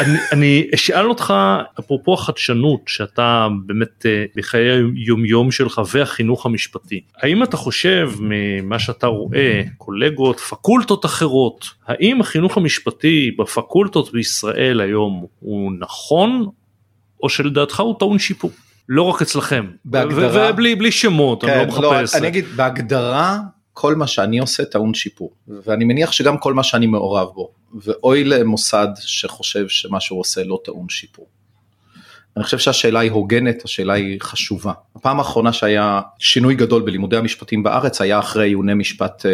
אני, *laughs* אני אשאל אותך אפרופו החדשנות שאתה באמת אה, בחיי היומיום שלך והחינוך המשפטי האם אתה חושב ממה שאתה רואה קולגות פקולטות אחרות האם החינוך המשפטי בפקולטות בישראל היום הוא נכון או שלדעתך הוא טעון שיפור. לא רק אצלכם, בהגדרה, ובלי בלי שמות, כן, אני לא, לא מחפש. לא, אני אגיד בהגדרה כל מה שאני עושה טעון שיפור ואני מניח שגם כל מה שאני מעורב בו ואוי למוסד שחושב שמה שהוא עושה לא טעון שיפור. אני חושב שהשאלה היא הוגנת, השאלה היא חשובה. הפעם האחרונה שהיה שינוי גדול בלימודי המשפטים בארץ היה אחרי עיוני משפט אה,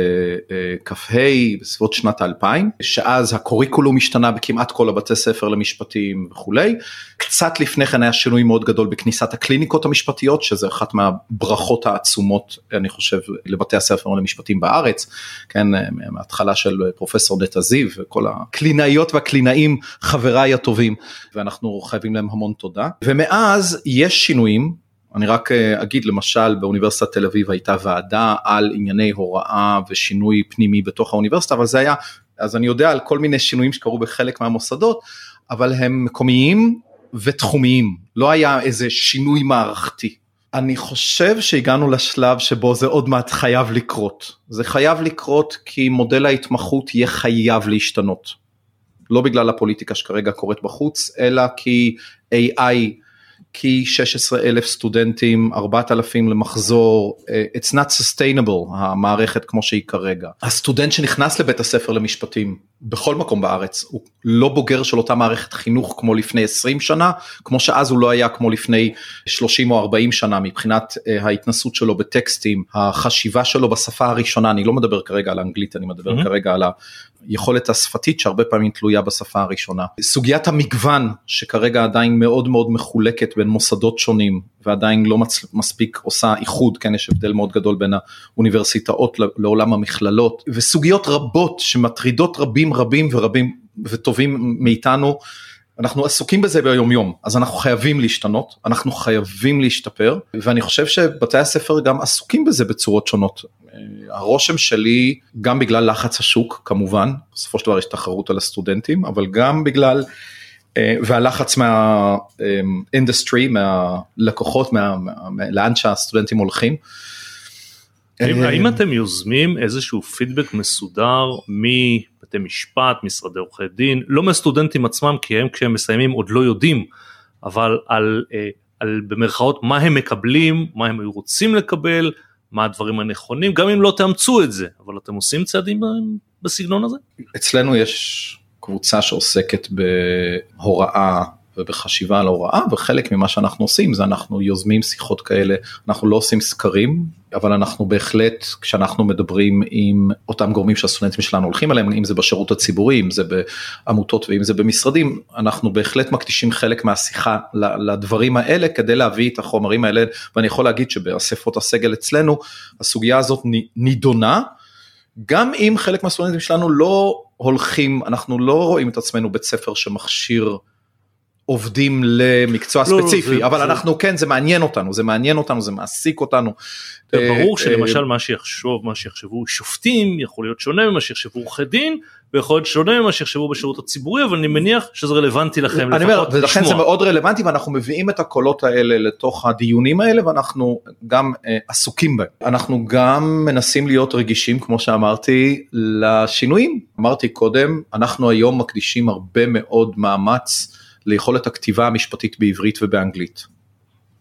אה, כ"ה בסביבות שנת 2000, שאז הקוריקולום השתנה בכמעט כל הבתי ספר למשפטים וכולי. קצת לפני כן היה שינוי מאוד גדול בכניסת הקליניקות המשפטיות, שזה אחת מהברכות העצומות, אני חושב, לבתי הספר למשפטים בארץ, כן, אה, מההתחלה של פרופסור נטע זיו וכל הקלינאיות והקלינאים חבריי הטובים, ואנחנו חייבים להם המון תודה. ומאז יש שינויים, אני רק אה, אגיד למשל באוניברסיטת תל אביב הייתה ועדה על ענייני הוראה ושינוי פנימי בתוך האוניברסיטה, אבל זה היה, אז אני יודע על כל מיני שינויים שקרו בחלק מהמוסדות, אבל הם מקומיים ותחומיים, לא היה איזה שינוי מערכתי. אני חושב שהגענו לשלב שבו זה עוד מעט חייב לקרות. זה חייב לקרות כי מודל ההתמחות יהיה חייב להשתנות. לא בגלל הפוליטיקה שכרגע קורית בחוץ, אלא כי AI כי 16 אלף סטודנטים 4,000 למחזור uh, it's not sustainable המערכת כמו שהיא כרגע. הסטודנט שנכנס לבית הספר למשפטים בכל מקום בארץ הוא לא בוגר של אותה מערכת חינוך כמו לפני 20 שנה כמו שאז הוא לא היה כמו לפני 30 או 40 שנה מבחינת uh, ההתנסות שלו בטקסטים החשיבה שלו בשפה הראשונה אני לא מדבר כרגע על האנגלית אני מדבר mm-hmm. כרגע על היכולת השפתית שהרבה פעמים תלויה בשפה הראשונה. סוגיית המגוון שכרגע עדיין מאוד מאוד מחולקת בין מוסדות שונים ועדיין לא מצ... מספיק עושה איחוד, כן יש הבדל מאוד גדול בין האוניברסיטאות לעולם המכללות וסוגיות רבות שמטרידות רבים רבים ורבים וטובים מאיתנו. אנחנו עסוקים בזה ביום יום אז אנחנו חייבים להשתנות אנחנו חייבים להשתפר ואני חושב שבתי הספר גם עסוקים בזה בצורות שונות הרושם שלי גם בגלל לחץ השוק כמובן בסופו של דבר יש תחרות על הסטודנטים אבל גם בגלל אה, והלחץ מה industry מהלקוחות מה, מה, לאן שהסטודנטים הולכים. האם, האם אתם יוזמים איזשהו פידבק מסודר מבתי משפט משרדי עורכי דין לא מהסטודנטים עצמם כי הם כשהם מסיימים עוד לא יודעים אבל על, אה, על במרכאות מה הם מקבלים מה הם רוצים לקבל מה הדברים הנכונים, גם אם לא תאמצו את זה, אבל אתם עושים צעדים בסגנון הזה? אצלנו יש קבוצה שעוסקת בהוראה ובחשיבה על ההוראה וחלק ממה שאנחנו עושים זה אנחנו יוזמים שיחות כאלה, אנחנו לא עושים סקרים, אבל אנחנו בהחלט כשאנחנו מדברים עם אותם גורמים שהסטודנטים שלנו הולכים עליהם, אם זה בשירות הציבורי, אם זה בעמותות ואם זה במשרדים, אנחנו בהחלט מקדישים חלק מהשיחה לדברים האלה כדי להביא את החומרים האלה, ואני יכול להגיד שבאספות הסגל אצלנו הסוגיה הזאת נידונה, גם אם חלק מהסטודנטים שלנו לא הולכים, אנחנו לא רואים את עצמנו בית ספר שמכשיר עובדים למקצוע לא, לא ספציפי, לא, אבל זה... אנחנו כן, זה מעניין אותנו, זה מעניין אותנו, זה מעסיק אותנו. ברור אה, שלמשל מה שיחשוב, מה שיחשבו שופטים יכול להיות שונה ממה שיחשבו עורכי דין, ויכול להיות שונה ממה שיחשבו בשירות הציבורי, אבל אני מניח שזה רלוונטי לכם לפחות אומר, ולכן זה מאוד רלוונטי ואנחנו מביאים את הקולות האלה לתוך הדיונים האלה ואנחנו גם אה, עסוקים בהם. אנחנו גם מנסים להיות רגישים, כמו שאמרתי, לשינויים. אמרתי קודם, אנחנו היום מקדישים הרבה מאוד מאמץ. ליכולת הכתיבה המשפטית בעברית ובאנגלית.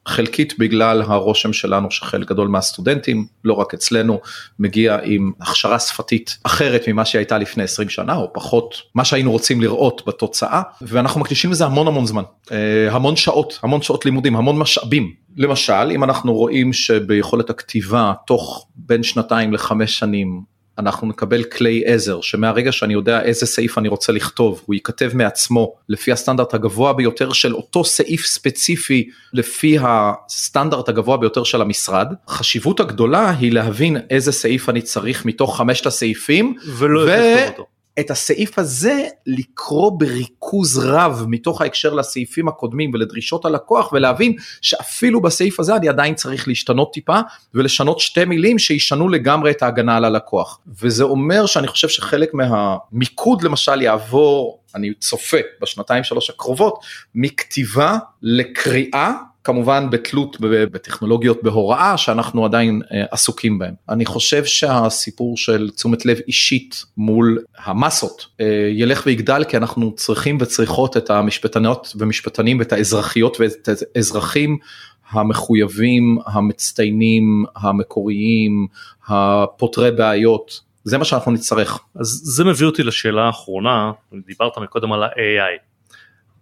חלקית בגלל הרושם שלנו שחלק גדול מהסטודנטים, לא רק אצלנו, מגיע עם הכשרה שפתית אחרת ממה שהייתה לפני 20 שנה או פחות מה שהיינו רוצים לראות בתוצאה ואנחנו מקדישים לזה המון המון זמן, אה, המון שעות, המון שעות לימודים, המון משאבים. למשל אם אנחנו רואים שביכולת הכתיבה תוך בין שנתיים לחמש שנים אנחנו נקבל כלי עזר שמהרגע שאני יודע איזה סעיף אני רוצה לכתוב הוא ייכתב מעצמו לפי הסטנדרט הגבוה ביותר של אותו סעיף ספציפי לפי הסטנדרט הגבוה ביותר של המשרד. החשיבות הגדולה היא להבין איזה סעיף אני צריך מתוך חמשת הסעיפים ולא ו... אותו. את הסעיף הזה לקרוא בריכוז רב מתוך ההקשר לסעיפים הקודמים ולדרישות הלקוח ולהבין שאפילו בסעיף הזה אני עדיין צריך להשתנות טיפה ולשנות שתי מילים שישנו לגמרי את ההגנה על הלקוח. וזה אומר שאני חושב שחלק מהמיקוד למשל יעבור, אני צופה בשנתיים שלוש הקרובות, מכתיבה לקריאה כמובן בתלות בטכנולוגיות בהוראה שאנחנו עדיין אה, עסוקים בהם. אני חושב שהסיפור של תשומת לב אישית מול המסות אה, ילך ויגדל כי אנחנו צריכים וצריכות את המשפטניות ומשפטנים ואת האזרחיות ואת האזרחים המחויבים, המצטיינים, המקוריים, הפותרי בעיות. זה מה שאנחנו נצטרך. אז זה מביא אותי לשאלה האחרונה, דיברת מקודם על ה-AI.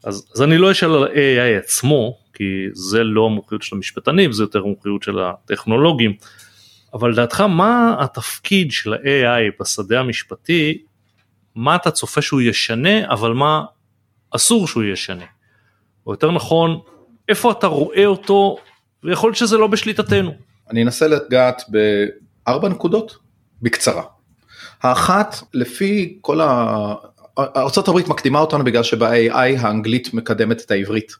אז, אז אני לא אשאל על ה-AI עצמו, כי זה לא המומחיות של המשפטנים, זה יותר המומחיות של הטכנולוגים. אבל לדעתך מה התפקיד של ה-AI בשדה המשפטי, מה אתה צופה שהוא ישנה, אבל מה אסור שהוא ישנה? או יותר נכון, איפה אתה רואה אותו, ויכול להיות שזה לא בשליטתנו. אני אנסה לגעת בארבע נקודות, בקצרה. האחת, לפי כל ארה"ב מקדימה אותנו בגלל שב-AI האנגלית מקדמת את העברית.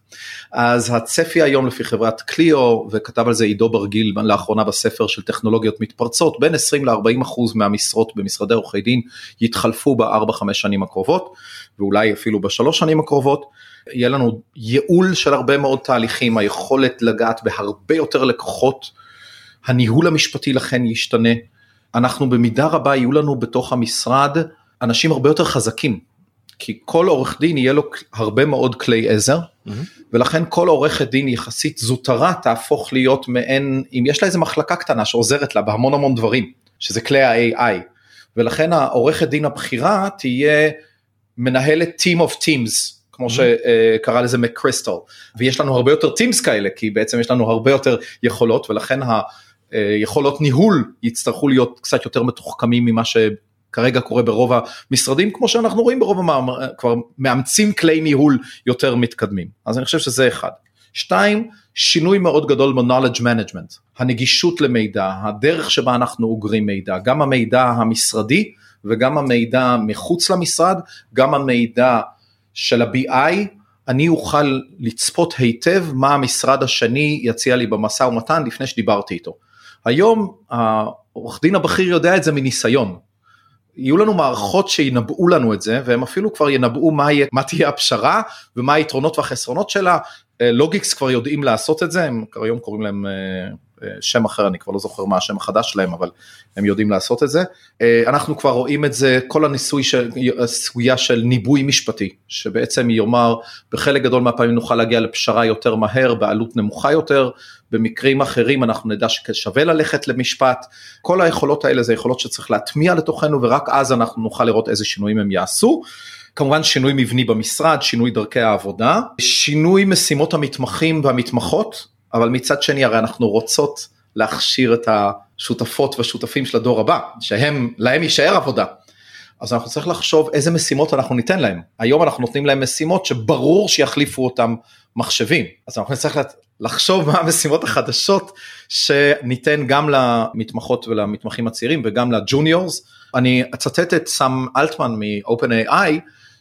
אז הצפי היום לפי חברת קליו וכתב על זה עידו ברגיל לאחרונה בספר של טכנולוגיות מתפרצות בין 20 ל-40 אחוז מהמשרות במשרדי עורכי דין יתחלפו ב-4-5 שנים הקרובות ואולי אפילו בשלוש שנים הקרובות. יהיה לנו ייעול של הרבה מאוד תהליכים היכולת לגעת בהרבה יותר לקוחות הניהול המשפטי לכן ישתנה. אנחנו במידה רבה יהיו לנו בתוך המשרד אנשים הרבה יותר חזקים, כי כל עורך דין יהיה לו הרבה מאוד כלי עזר, mm-hmm. ולכן כל עורכת דין יחסית זוטרה תהפוך להיות מעין, אם יש לה איזה מחלקה קטנה שעוזרת לה בהמון המון דברים, שזה כלי ה-AI, ולכן העורכת דין הבכירה תהיה מנהלת Team of Teams, כמו mm-hmm. שקרא לזה מקריסטל, ויש לנו הרבה יותר Teams כאלה, כי בעצם יש לנו הרבה יותר יכולות, ולכן היכולות ניהול יצטרכו להיות קצת יותר מתוחכמים ממה ש... כרגע קורה ברוב המשרדים כמו שאנחנו רואים ברוב המאמר, כבר מאמצים כלי ניהול יותר מתקדמים אז אני חושב שזה אחד. שתיים, שינוי מאוד גדול ב-knowledge management, הנגישות למידע, הדרך שבה אנחנו אוגרים מידע, גם המידע המשרדי וגם המידע מחוץ למשרד, גם המידע של ה-BI, אני אוכל לצפות היטב מה המשרד השני יציע לי במשא ומתן לפני שדיברתי איתו. היום העורך דין הבכיר יודע את זה מניסיון, יהיו לנו מערכות שינבאו לנו את זה והם אפילו כבר ינבאו מה, יהיה, מה תהיה הפשרה ומה היתרונות והחסרונות שלה. לוגיקס כבר יודעים לעשות את זה, הם היום קוראים להם אה, שם אחר, אני כבר לא זוכר מה השם החדש שלהם, אבל הם יודעים לעשות את זה. אה, אנחנו כבר רואים את זה, כל הניסוי, של, הסוגיה של ניבוי משפטי, שבעצם יאמר, בחלק גדול מהפעמים נוכל להגיע לפשרה יותר מהר, בעלות נמוכה יותר, במקרים אחרים אנחנו נדע ששווה ללכת למשפט, כל היכולות האלה זה יכולות שצריך להטמיע לתוכנו ורק אז אנחנו נוכל לראות איזה שינויים הם יעשו. כמובן שינוי מבני במשרד, שינוי דרכי העבודה, שינוי משימות המתמחים והמתמחות, אבל מצד שני הרי אנחנו רוצות להכשיר את השותפות והשותפים של הדור הבא, שהם, להם יישאר עבודה. אז אנחנו צריך לחשוב איזה משימות אנחנו ניתן להם. היום אנחנו נותנים להם משימות שברור שיחליפו אותם מחשבים. אז אנחנו נצטרך לחשוב מה המשימות החדשות שניתן גם למתמחות ולמתמחים הצעירים וגם לג'וניורס. אני אצטט את סאם אלטמן מ-OpenAI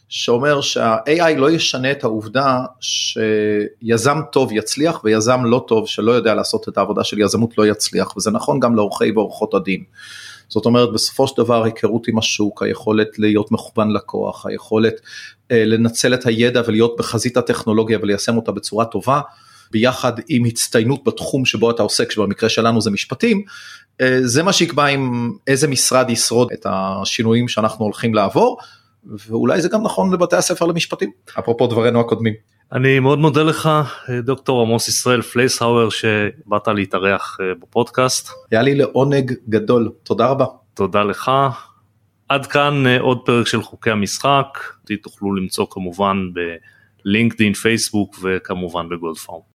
שאומר שה-AI לא ישנה את העובדה שיזם טוב יצליח ויזם לא טוב שלא יודע לעשות את העבודה של יזמות לא יצליח וזה נכון גם לעורכי ועורכות הדין. זאת אומרת בסופו של דבר היכרות עם השוק, היכולת להיות מכוון לקוח, היכולת אה, לנצל את הידע ולהיות בחזית הטכנולוגיה וליישם אותה בצורה טובה, ביחד עם הצטיינות בתחום שבו אתה עוסק, שבמקרה שלנו זה משפטים, אה, זה מה שיקבע עם איזה משרד ישרוד את השינויים שאנחנו הולכים לעבור. ואולי זה גם נכון לבתי הספר למשפטים, אפרופו דברינו הקודמים. אני מאוד מודה לך דוקטור עמוס ישראל פלייסהאואר שבאת להתארח אה, בפודקאסט. היה לי לעונג גדול, תודה רבה. תודה לך. עד כאן אה, עוד פרק של חוקי המשחק, תוכלו למצוא כמובן בלינקדאין, פייסבוק וכמובן בגולדפארם.